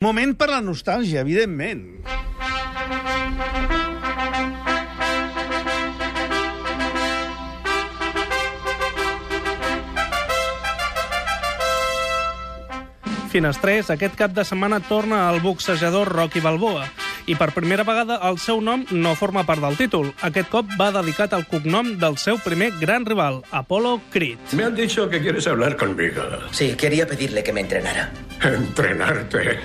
Moment per la nostàlgia, evidentment. Finestrés, aquest cap de setmana torna el boxejador Rocky Balboa i per primera vegada el seu nom no forma part del títol. Aquest cop va dedicat al cognom del seu primer gran rival, Apollo Creed. Me han dicho que quieres hablar conmigo. Sí, quería pedirle que me entrenara. Entrenarte.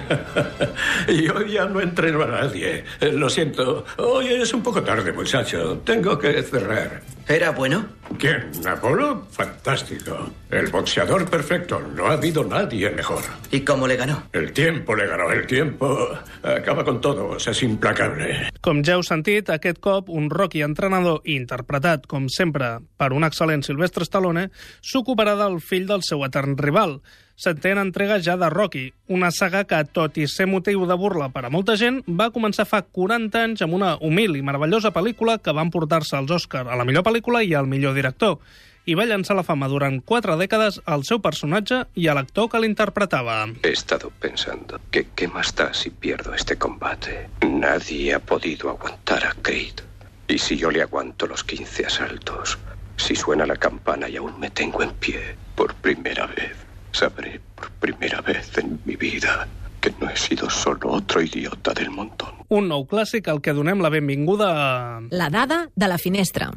Yo ya no entreno a nadie. Eh, Lo siento. Hoy es un poco tarde, muchacho. Tengo que cerrar. ¿Era bueno? ¿Quién? ¿Apolo? Fantástico. El boxeador perfecto. No ha habido nadie mejor. ¿Y cómo le ganó? El tiempo le ganó. El tiempo acaba con todos. Es implacable. Com ja heu sentit, aquest cop un Rocky entrenador interpretat, com sempre, per un excel·lent Silvestre Stallone, s'ocuparà del fill del seu etern rival. Setena entrega ja de Rocky, una saga que, tot i ser motiu de burla per a molta gent, va començar fa 40 anys amb una humil i meravellosa pel·lícula que van portar-se als Oscar a la millor pel·lícula i al millor director i va llançar la fama durant quatre dècades al seu personatge i a l'actor que l'interpretava. He estado pensando que qué más da si pierdo este combate. Nadie ha podido aguantar a Creed. Y si yo le aguanto los 15 asaltos, si suena la campana y aún me tengo en pie, por primera vez, sabré por primera vez en mi vida que no he sido solo otro idiota del montón. Un nou clàssic al que donem la benvinguda a... La dada de la finestra.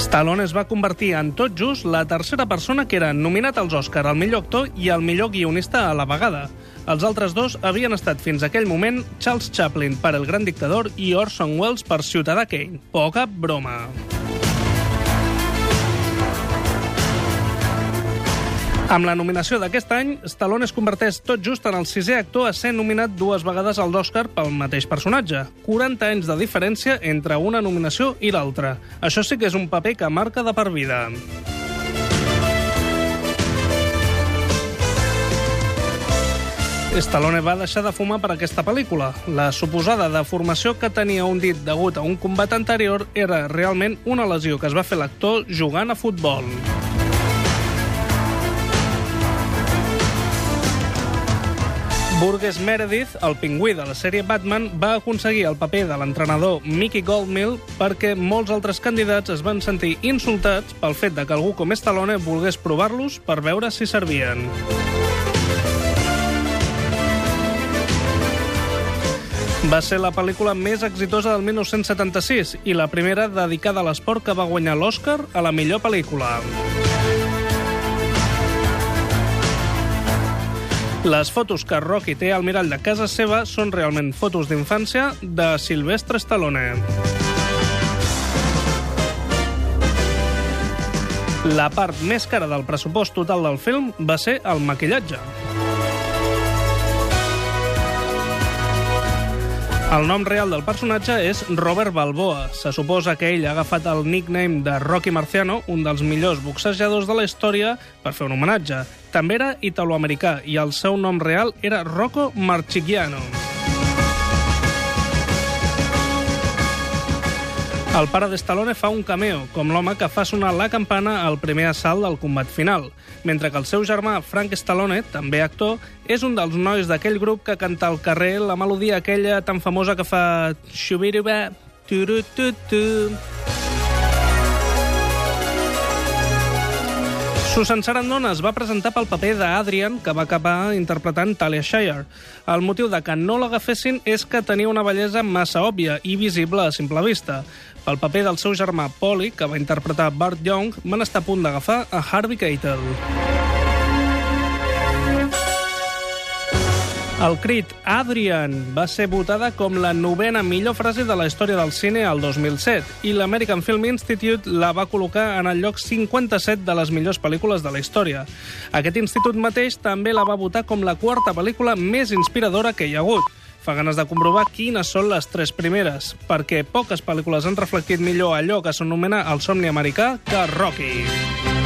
Stallone es va convertir en tot just la tercera persona que era nominat als Oscar al millor actor i al millor guionista a la vegada. Els altres dos havien estat fins aquell moment Charles Chaplin per El gran dictador i Orson Welles per Ciutadà Kane. Poca broma. Amb la nominació d'aquest any, Stallone es converteix tot just en el sisè actor a ser nominat dues vegades al d'Oscar pel mateix personatge. 40 anys de diferència entre una nominació i l'altra. Això sí que és un paper que marca de per vida. Stallone va deixar de fumar per aquesta pel·lícula. La suposada deformació que tenia un dit degut a un combat anterior era realment una lesió que es va fer l'actor jugant a futbol. Burgess Meredith, el pingüí de la sèrie Batman, va aconseguir el paper de l'entrenador Mickey Goldmill perquè molts altres candidats es van sentir insultats pel fet de que algú com Stallone volgués provar-los per veure si servien. Va ser la pel·lícula més exitosa del 1976 i la primera dedicada a l'esport que va guanyar l'Oscar a la millor pel·lícula. Les fotos que Rocky té al mirall de casa seva són realment fotos d'infància de Silvestre Stallone. La part més cara del pressupost total del film va ser el maquillatge. El nom real del personatge és Robert Balboa. Se suposa que ell ha agafat el nickname de Rocky Marciano, un dels millors boxejadors de la història, per fer un homenatge. També era italoamericà i el seu nom real era Rocco Marchigiano. El pare de Stallone fa un cameo, com l'home que fa sonar la campana al primer assalt del combat final, mentre que el seu germà, Frank Stallone, també actor, és un dels nois d'aquell grup que canta al carrer la melodia aquella tan famosa que fa... Xubiruba, turututu. Susan Sarandon es va presentar pel paper d'Adrian, que va acabar interpretant Talia Shire. El motiu de que no l'agafessin és que tenia una bellesa massa òbvia i visible a simple vista. Pel paper del seu germà Polly, que va interpretar Bart Young, van estar a punt d'agafar a Harvey Keitel. El crit Adrian va ser votada com la novena millor frase de la història del cine al 2007 i l'American Film Institute la va col·locar en el lloc 57 de les millors pel·lícules de la història. Aquest institut mateix també la va votar com la quarta pel·lícula més inspiradora que hi ha hagut. Fa ganes de comprovar quines són les tres primeres, perquè poques pel·lícules han reflectit millor allò que s'anomena el somni americà que Rocky.